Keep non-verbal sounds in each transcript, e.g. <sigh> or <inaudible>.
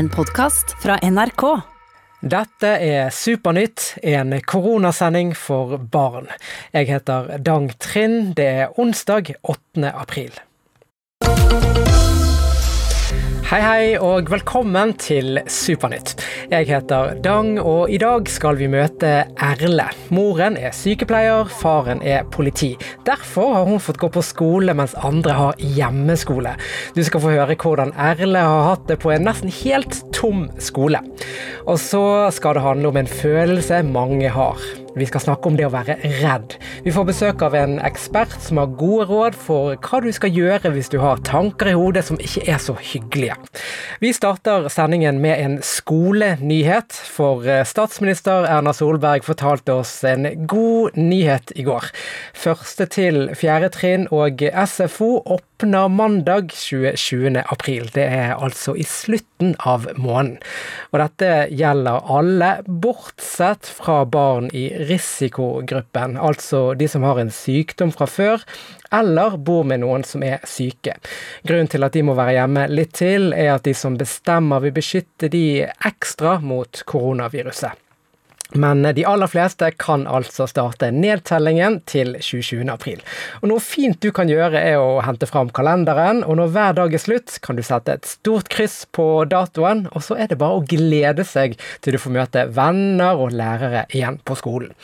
en podkast fra NRK. Dette er Supernytt, en koronasending for barn. Jeg heter Dang Trind. Det er onsdag 8. april. Hei, hei, og velkommen til Supernytt. Jeg heter Dang, og i dag skal vi møte Erle. Moren er sykepleier, faren er politi. Derfor har hun fått gå på skole, mens andre har hjemmeskole. Du skal få høre hvordan Erle har hatt det på en nesten helt tom skole. Og så skal det handle om en følelse mange har. Vi skal snakke om det å være redd. Vi får besøk av en ekspert som har gode råd for hva du skal gjøre hvis du har tanker i hodet som ikke er så hyggelige. Vi starter sendingen med en skolenyhet, for eh, statsminister Erna Solberg fortalte oss en god nyhet i går. Første til fjerde trinn og SFO åpner mandag 27. april. Det er altså i slutten av måneden. Og dette gjelder alle, bortsett fra barn i risikogruppen, altså de som har en sykdom fra før, eller bor med noen som er syke. Grunnen til at de må være hjemme litt til, er at de som bestemmer vil beskytte de ekstra mot koronaviruset. Men de aller fleste kan altså starte nedtellingen til 27. april. Og Noe fint du kan gjøre, er å hente fram kalenderen, og når hver dag er slutt, kan du sette et stort kryss på datoen, og så er det bare å glede seg til du får møte venner og lærere igjen på skolen.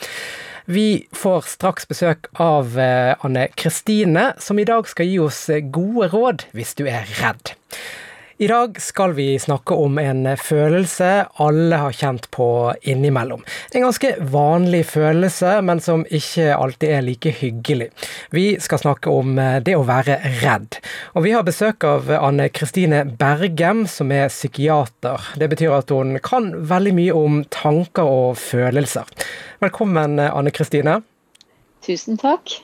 Vi får straks besøk av eh, Anne Kristine, som i dag skal gi oss gode råd hvis du er redd. I dag skal vi snakke om en følelse alle har kjent på innimellom. En ganske vanlig følelse, men som ikke alltid er like hyggelig. Vi skal snakke om eh, det å være redd. Og vi har besøk av Anne Kristine Bergem, som er psykiater. Det betyr at hun kan veldig mye om tanker og følelser. Velkommen, Anne Kristine. Tusen takk.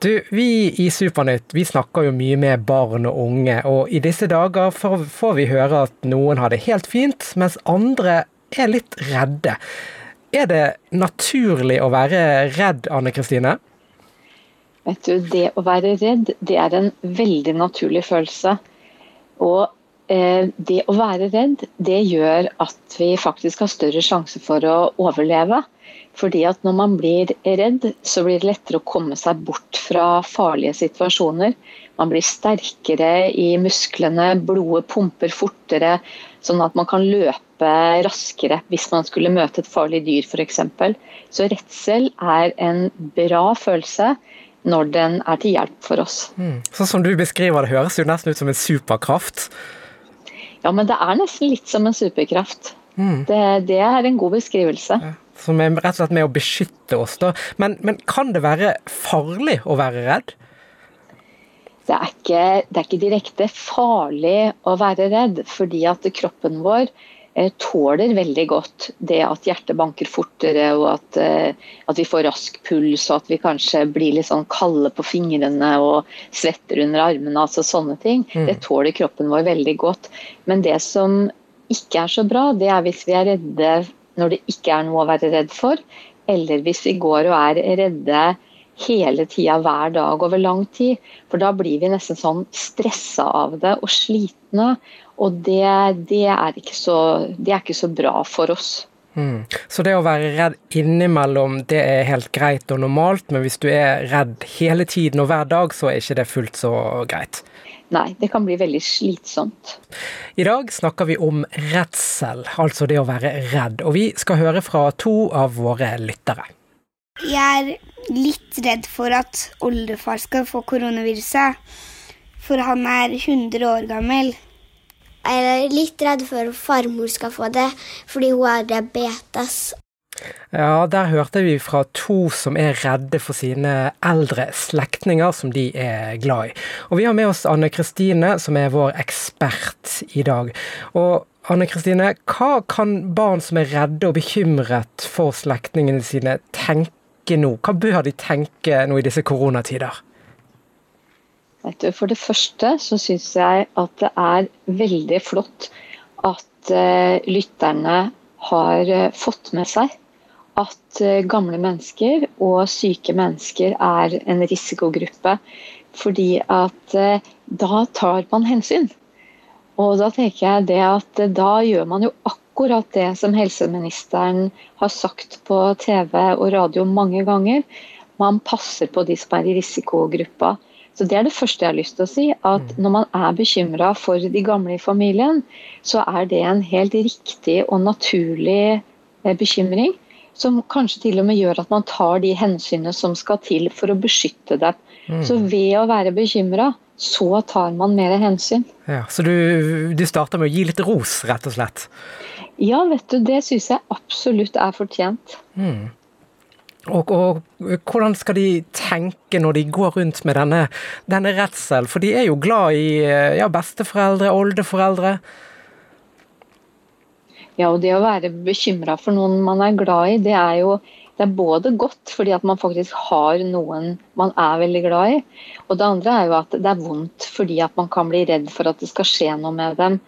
Du, Vi i Supernytt vi snakker jo mye med barn og unge, og i disse dager får vi høre at noen har det helt fint, mens andre er litt redde. Er det naturlig å være redd, Anne Kristine? Vet du, Det å være redd det er en veldig naturlig følelse. Og eh, det å være redd det gjør at vi faktisk har større sjanse for å overleve. Fordi at når man blir redd, så blir det lettere å komme seg bort fra farlige situasjoner. Man blir sterkere i musklene, blodet pumper fortere, sånn at man kan løpe raskere hvis man skulle møte et farlig dyr f.eks. Så redsel er en bra følelse når den er til hjelp for oss. Mm. Sånn som du beskriver det, høres jo nesten ut som en superkraft. Ja, men det er nesten litt som en superkraft. Mm. Det, det, er en god beskrivelse. Ja som er rett og slett med å beskytte oss. Da. Men, men kan det være farlig å være redd? Det er, ikke, det er ikke direkte farlig å være redd, fordi at kroppen vår eh, tåler veldig godt det at hjertet banker fortere, og at, eh, at, vi får rask puls, og at vi kanskje blir litt sånn kalde på fingrene og svetter under armene. altså Sånne ting. Mm. Det tåler kroppen vår veldig godt. Men det som ikke er så bra, det er hvis vi er redde når det ikke er noe å være redd for, eller hvis vi går og er redde hele tida, hver dag over lang tid. For da blir vi nesten sånn stressa av det og slitne. Og det, det, er, så, det er ikke så bra for oss. Mm. Så det å være redd innimellom, det er helt greit og normalt, men hvis du er redd hele tiden og hver dag, så er ikke det fullt så greit? Nei, det kan bli veldig slitsomt. I dag snakker vi om redsel, altså det å være redd. Og vi skal høre fra to av våre lyttere. Jeg er litt redd for at oldefar skal få koronaviruset. For han er 100 år gammel. Jeg er litt redd for at farmor skal få det, fordi hun har diabetes. Ja, der hørte vi fra to som er redde for sine eldre slektninger som de er glad i. Og vi har med oss Anne Kristine, som er vår ekspert i dag. Og Anne Kristine, hva kan barn som er redde og bekymret for slektningene sine, tenke nå? Hva bør de tenke nå i disse koronatider? For det første så syns jeg at det er veldig flott at uh, lytterne har uh, fått med seg at eh, gamle mennesker og syke mennesker er en risikogruppe. Fordi at eh, da tar man hensyn. Og da tenker jeg det at da gjør man jo akkurat det som helseministeren har sagt på TV og radio mange ganger. Man passer på de som er i risikogruppa. Så Det er det første jeg har lyst til å si. At når man er bekymra for de gamle i familien, så er det en helt riktig og naturlig eh, bekymring. Som kanskje til og med gjør at man tar de hensynene som skal til for å beskytte dem. Mm. Så ved å være bekymra, så tar man mer hensyn. Ja, så du, du starter med å gi litt ros, rett og slett? Ja, vet du, det syns jeg absolutt er fortjent. Mm. Og, og, hvordan skal de tenke når de går rundt med denne, denne redsel? For de er jo glad i ja, besteforeldre, oldeforeldre. Ja, og det å være bekymra for noen man er glad i, det er jo det er både godt fordi at man faktisk har noen man er veldig glad i, og det andre er jo at det er vondt fordi at man kan bli redd for at det skal skje noe med dem.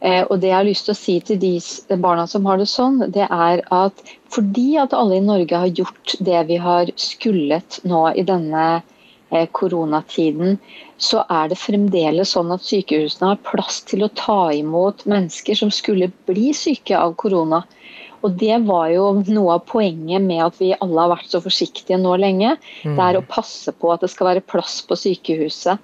Eh, og det jeg har lyst til å si til de barna som har det sånn, det er at fordi at alle i Norge har gjort det vi har skullet nå i denne koronatiden, så er det fremdeles sånn at sykehusene har plass til å ta imot mennesker som skulle bli syke av korona. Og Det var jo noe av poenget med at vi alle har vært så forsiktige nå lenge. Mm. Det er å passe på at det skal være plass på sykehuset.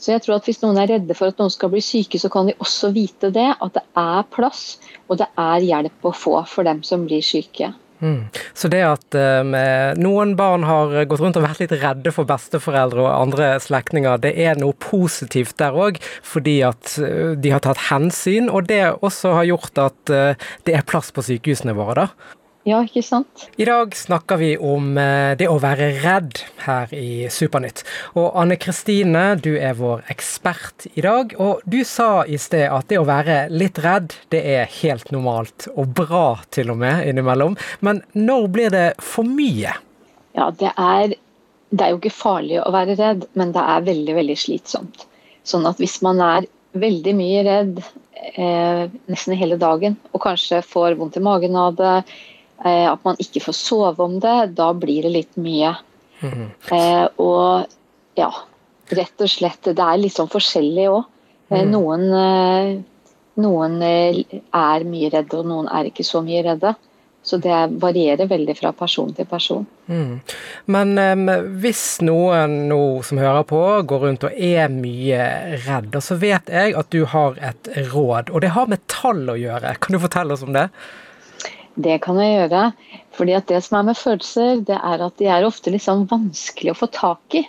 Så jeg tror at Hvis noen er redde for at noen skal bli syke, så kan de også vite det. At det er plass, og det er hjelp å få for dem som blir syke. Mm. Så det at um, noen barn har gått rundt og vært litt redde for besteforeldre og andre slektninger, det er noe positivt der òg, fordi at uh, de har tatt hensyn. Og det også har gjort at uh, det er plass på sykehusene våre, da. Ja, ikke sant? I dag snakker vi om eh, det å være redd her i Supernytt. Og Anne Kristine, du er vår ekspert i dag. Og du sa i sted at det å være litt redd, det er helt normalt. Og bra til og med innimellom. Men når blir det for mye? Ja, det er, det er jo ikke farlig å være redd, men det er veldig, veldig slitsomt. Sånn at hvis man er veldig mye redd eh, nesten hele dagen, og kanskje får vondt i magen av det, at man ikke får sove om det, da blir det litt mye. Mm. Eh, og ja, rett og slett Det er litt sånn forskjellig òg. Eh, mm. Noen, eh, noen eh, er mye redde, og noen er ikke så mye redde. Så det varierer veldig fra person til person. Mm. Men um, hvis noen nå som hører på, går rundt og er mye redd, så vet jeg at du har et råd. Og det har med tall å gjøre. Kan du fortelle oss om det? Det kan jeg gjøre. Fordi at Det som er med følelser, det er at de er ofte litt sånn vanskelig å få tak i.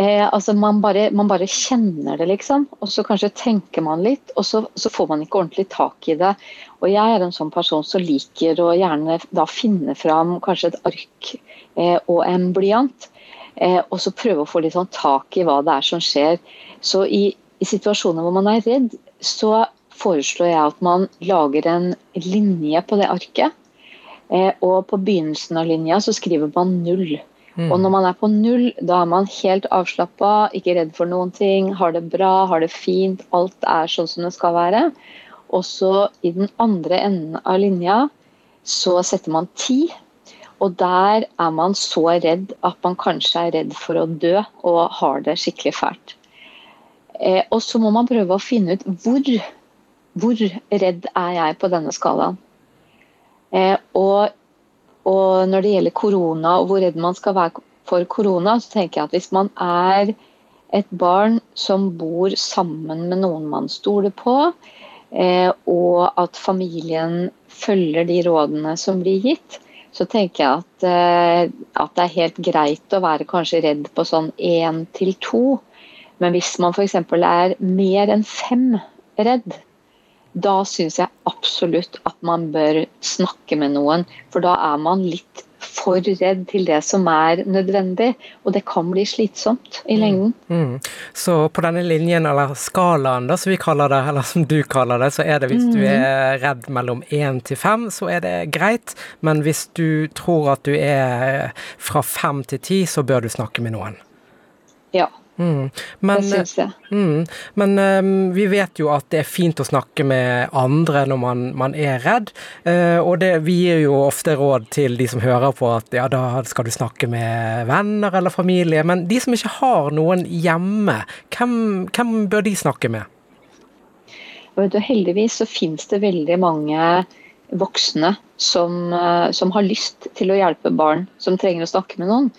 Eh, altså man bare, man bare, kjenner det, liksom. Og så kanskje tenker man litt, og så, så, får man ikke ordentlig tak i det. Og jeg er en sånn person som liker å gjerne da finne fram kanskje et ark eh, og en blyant. Eh, og så prøve å få litt sånn tak i hva det er som skjer. Så i, i situasjoner hvor man er redd, så foreslår jeg at man lager en linje på det arket. Eh, og på begynnelsen av linja så skriver man null. Mm. Og når man er på null, da er man helt avslappa, ikke redd for noen ting, har det bra, har det fint, alt er sånn som det skal være. Og så i den andre enden av linja så setter man ti. Og der er man så redd at man kanskje er redd for å dø og har det skikkelig fælt. Eh, og så må man prøve å finne ut hvor hvor redd er jeg på denne skalaen? Eh, og, og, når det gjelder korona og hvor redd man skal være for korona, så tenker jeg at hvis man er et barn som bor sammen med noen man stoler på, eh, og at familien følger de rådene som blir gitt, så tenker jeg at, eh, at det er helt greit å være kanskje redd på sånn én til to. Men hvis man f.eks. er mer enn fem redd, da syns jeg absolutt at man bør snakke med noen. For da er man litt for redd til det som er nødvendig, og det kan bli slitsomt i mm. lengden. Mm. Mm. Så på denne linjen, eller skalaen da, som vi kaller det, eller som du kaller det, så er det hvis mm. du er redd mellom én til fem, så er det greit. Men hvis du tror at du er fra fem til ti, så bør du snakke med noen. Ja. Mm. Men, det syns jeg. Mm, men um, vi vet jo at det er fint å snakke med andre når man, man er redd. Uh, og det, vi gir jo ofte råd til de som hører på at ja, da skal du snakke med venner eller familie. Men de som ikke har noen hjemme, hvem, hvem bør de snakke med? Og heldigvis så finnes det veldig mange voksne som, eh, som, har lyst til å hjelpe barn som trenger å snakke med noen.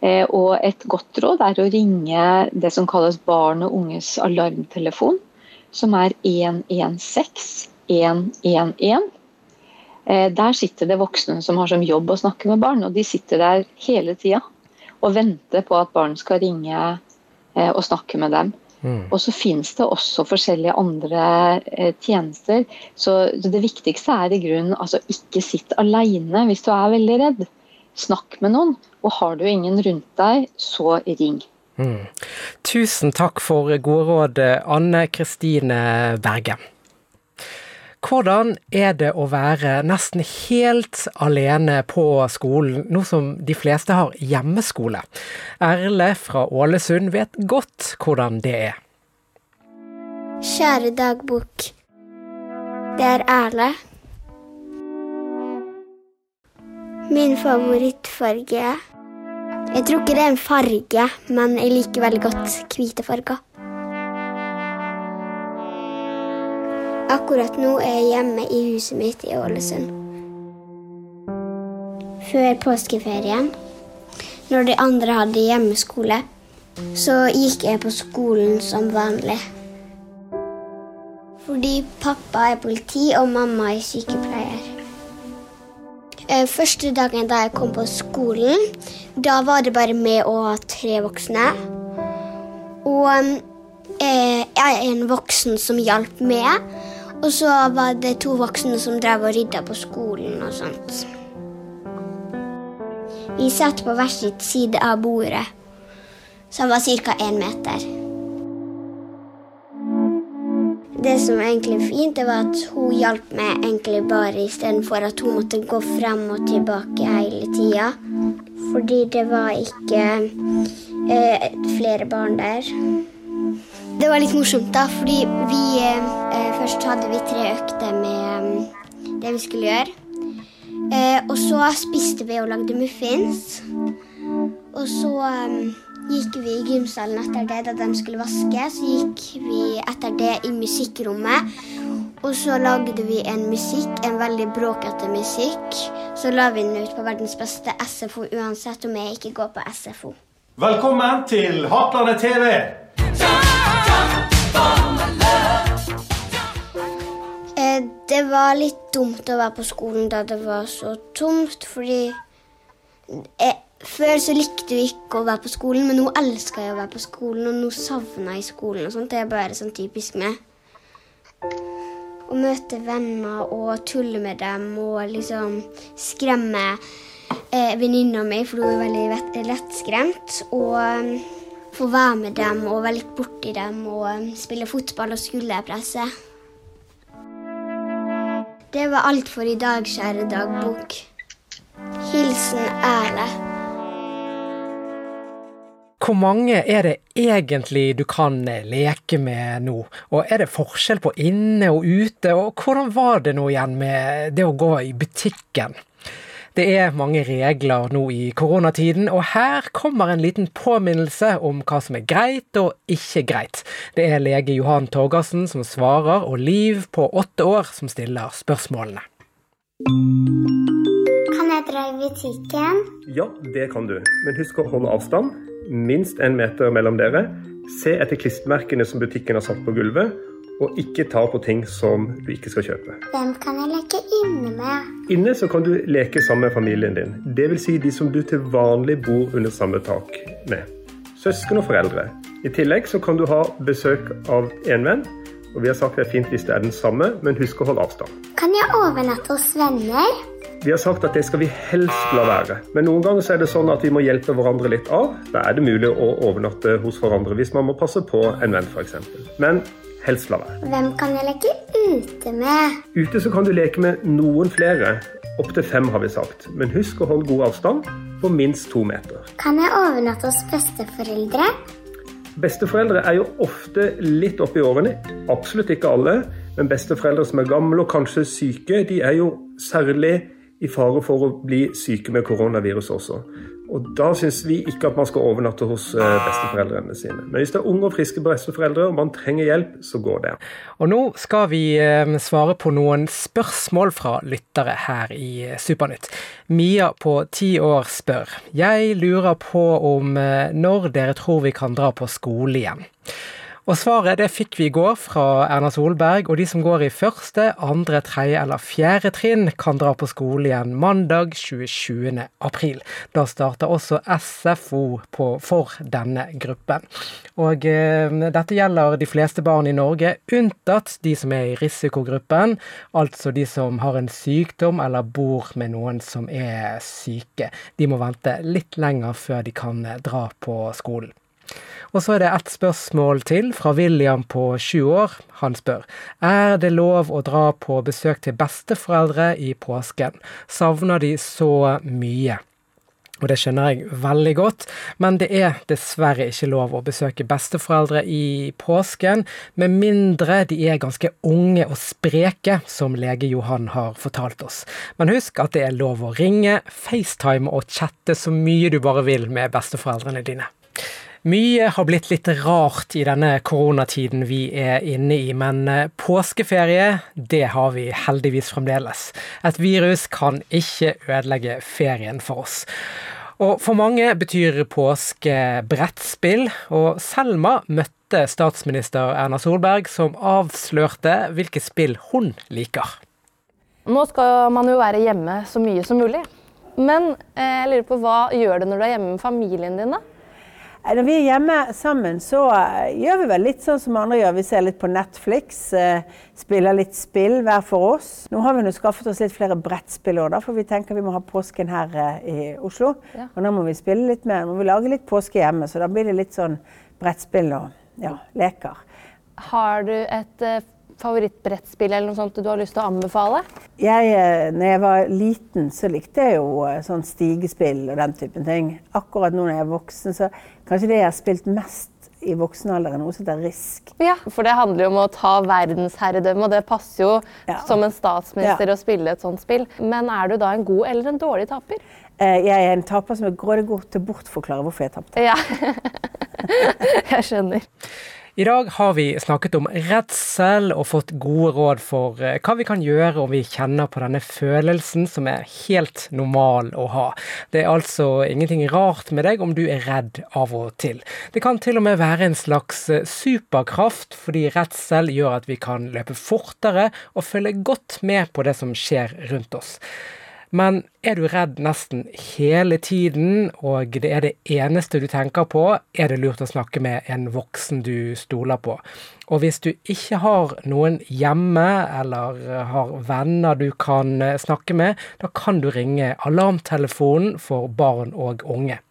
Eh, og et godt råd er å ringe det som kalles barn og unges alarmtelefon, som er 116 111. Eh, der sitter det voksne som har som jobb å snakke med barn, og de sitter der hele tida og venter på at barn skal ringe og snakke med dem. Mm. Og så finnes det også forskjellige andre eh, tjenester. Så det viktigste er i grunnen altså ikke sitt alene hvis du er veldig redd. Snakk med noen. Og har du ingen rundt deg, så ring. Mm. Tusen takk for gode råd, Anne Kristine Berge. Hvordan er det å være nesten helt alene på skolen, nå som de fleste har hjemmeskole? Erle fra Ålesund vet godt hvordan det er. Kjære dagbok. Det er Erle. Min favorittfarge Jeg tror ikke det er en farge, men jeg liker veldig godt hvite farger. Akkurat nå er jeg hjemme i huset mitt i Ålesund. Før påskeferien, når de andre hadde hjemmeskole, så gikk jeg på skolen som vanlig. Fordi pappa er politi og mamma er sykepleier. Eh, første dagen da jeg kom på skolen, da var det bare meg og tre voksne. Og eh, jeg er en voksen som hjalp meg. Og så var det to voksne som drev og rydda på skolen og sånt. Vi satt på hver sitt side av bordet, som var ca. én meter. Det som var egentlig fint, det var at hun hjalp meg egentlig bare istedenfor at hun måtte gå frem og tilbake hele tida. Fordi det var ikke eh, flere barn der. Det var litt morsomt, da, fordi vi eh, Først hadde vi tre økter med um, det vi skulle gjøre. Eh, og så spiste vi og lagde muffins. Og så eh, gikk vi i gymsalen etter det da de skulle vaske. Så gikk vi etter det i musikkrommet. Og så lagde vi en musikk, en veldig bråkete musikk. Så la vi den ut på verdens beste SFO uansett om jeg ikke går på SFO. Velkommen til Hatlandet TV! Eh, det var litt dumt å være på skolen da det var så tomt, fordi jeg, Før så likte vi ikke å være på skolen, men nå elsker jeg å være på skolen, og nå savner jeg skolen. og sånt. Det er bare sånn typisk meg. Å møte venner og tulle med dem og liksom skremme eh, venninna mi, for hun er veldig lettskremt. Og få være med dem og være borti dem og um, spille fotball og skulderpresse. Det var alt for i dag, kjære dagbok. Hilsen Erle. Hvor mange er det egentlig du kan leke med nå, og er det forskjell på inne og ute, og hvordan var det nå igjen med det å gå i butikken? Det er mange regler nå i koronatiden, og her kommer en liten påminnelse om hva som er greit og ikke greit. Det er lege Johan Torgersen som svarer, og Liv på åtte år som stiller spørsmålene. Kan jeg dra i butikken? Ja, det kan du. Men husk å holde avstand. Minst en meter mellom dere. Se etter klistremerkene som butikken har satt på gulvet og ikke ta på ting som du ikke skal kjøpe. Hvem kan jeg leke inne med? Inne så kan du leke sammen med familien din. Dvs. Si de som du til vanlig bor under samme tak med. Søsken og foreldre. I tillegg så kan du ha besøk av en venn. Og vi har sagt det er fint hvis det er den samme, men husk å holde avstand. Kan jeg overnatte hos venner? Vi har sagt at det skal vi helst la være. Men noen ganger så er det sånn at vi må hjelpe hverandre litt av. Da er det mulig å overnatte hos hverandre hvis man må passe på en venn f.eks. Men helst la være. Hvem kan jeg leke ute med? Ute så kan du leke med noen flere. Opptil fem, har vi sagt. Men husk å holde god avstand på minst to meter. Kan jeg overnatte hos besteforeldre? Besteforeldre er jo ofte litt oppi årene. Absolutt ikke alle. Men besteforeldre som er gamle og kanskje syke, de er jo særlig i fare for å bli syke med koronavirus også. Og da syns vi ikke at man skal overnatte hos eh, besteforeldrene sine. Men hvis det er unge og friske besteforeldre og man trenger hjelp, så går det. Og nå skal vi eh, svare på noen spørsmål fra lyttere her i Supernytt. Mia på ti år spør. Jeg lurer på om når dere tror vi kan dra på skole igjen. Og svaret det fikk vi i går fra Erna Solberg, og de som går i første, andre, tredje eller fjerde trinn, kan dra på skole igjen mandag 27. april. Da starter også SFO på, for denne gruppen. Og eh, dette gjelder de fleste barn i Norge, unntatt de som er i risikogruppen, altså de som har en sykdom eller bor med noen som er syke. De må vente litt lenger før de kan dra på skolen. Og så er det ett spørsmål til fra William på sju år. Han spør er det lov å dra på besøk til besteforeldre i påsken. Savner de så mye? Og det skjønner jeg veldig godt, men det er dessverre ikke lov å besøke besteforeldre i påsken, med mindre de er ganske unge og spreke, som lege Johan har fortalt oss. Men husk at det er lov å ringe, FaceTime og chatte så mye du bare vil med besteforeldrene dine. Mye har blitt litt rart i denne koronatiden vi er inne i, men eh, påskeferie, det har vi heldigvis fremdeles. Et virus kan ikke ødelegge ferien for oss. Og for mange betyr påske brettspill, og Selma møtte statsminister Erna Solberg, som avslørte hvilke spill hun liker. Nå skal man jo være hjemme så mye som mulig. Men eh, jeg lurer på hva gjør det når du er hjemme med familien din, da? Når vi er hjemme sammen, så eh, gjør vi vel litt sånn som andre gjør. Vi ser litt på Netflix, eh, spiller litt spill hver for oss. Nå har vi nå skaffet oss litt flere brettspill òg, for vi tenker vi må ha påsken her eh, i Oslo. Ja. Og da må vi spille litt mer. Nå må vi lage litt påske hjemme, så da blir det litt sånn brettspill og ja, leker. Har du et favorittbrettspill eller noe sånt du har lyst til å anbefale? Jeg, eh, når jeg var liten, så likte jeg jo eh, sånn stigespill og den typen ting. Akkurat nå når jeg er voksen, så kanskje det jeg har spilt mest i voksen alder, er noe som heter Risk. Ja, for det handler jo om å ta verdensherredømme, og det passer jo ja. som en statsminister ja. å spille et sånt spill. Men er du da en god eller en dårlig taper? Eh, jeg er en taper som er grådig god til å bortforklare hvorfor jeg tapte. Ja, <laughs> jeg skjønner. I dag har vi snakket om redsel og fått gode råd for eh, hva vi kan gjøre om vi kjenner på denne følelsen som er helt normal å ha. Det er altså ingenting rart med deg om du er redd av og til. Det kan til og med være en slags eh, superkraft, fordi redsel gjør at vi kan løpe fortere og følge godt med på det som skjer rundt oss. Men er du redd nesten hele tiden, og det er det eneste du tenker på, er det lurt å snakke med en voksen du stoler på. Og hvis du ikke har noen hjemme, eller har venner du kan eh, snakke med, da kan du ringe alarmtelefonen for barn og unge.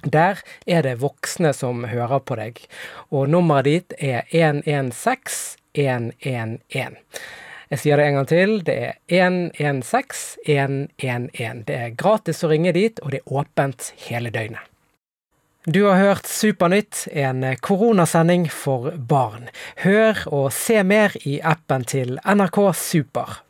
Der er det voksne som hører på deg, og nummeret ditt er 116 111. Jeg sier det en gang til. Det er 116 111. Det er gratis å ringe dit, og det er åpent hele døgnet. Du har hørt Supernytt, en koronasending for barn. Hør og se mer i appen til NRK Super.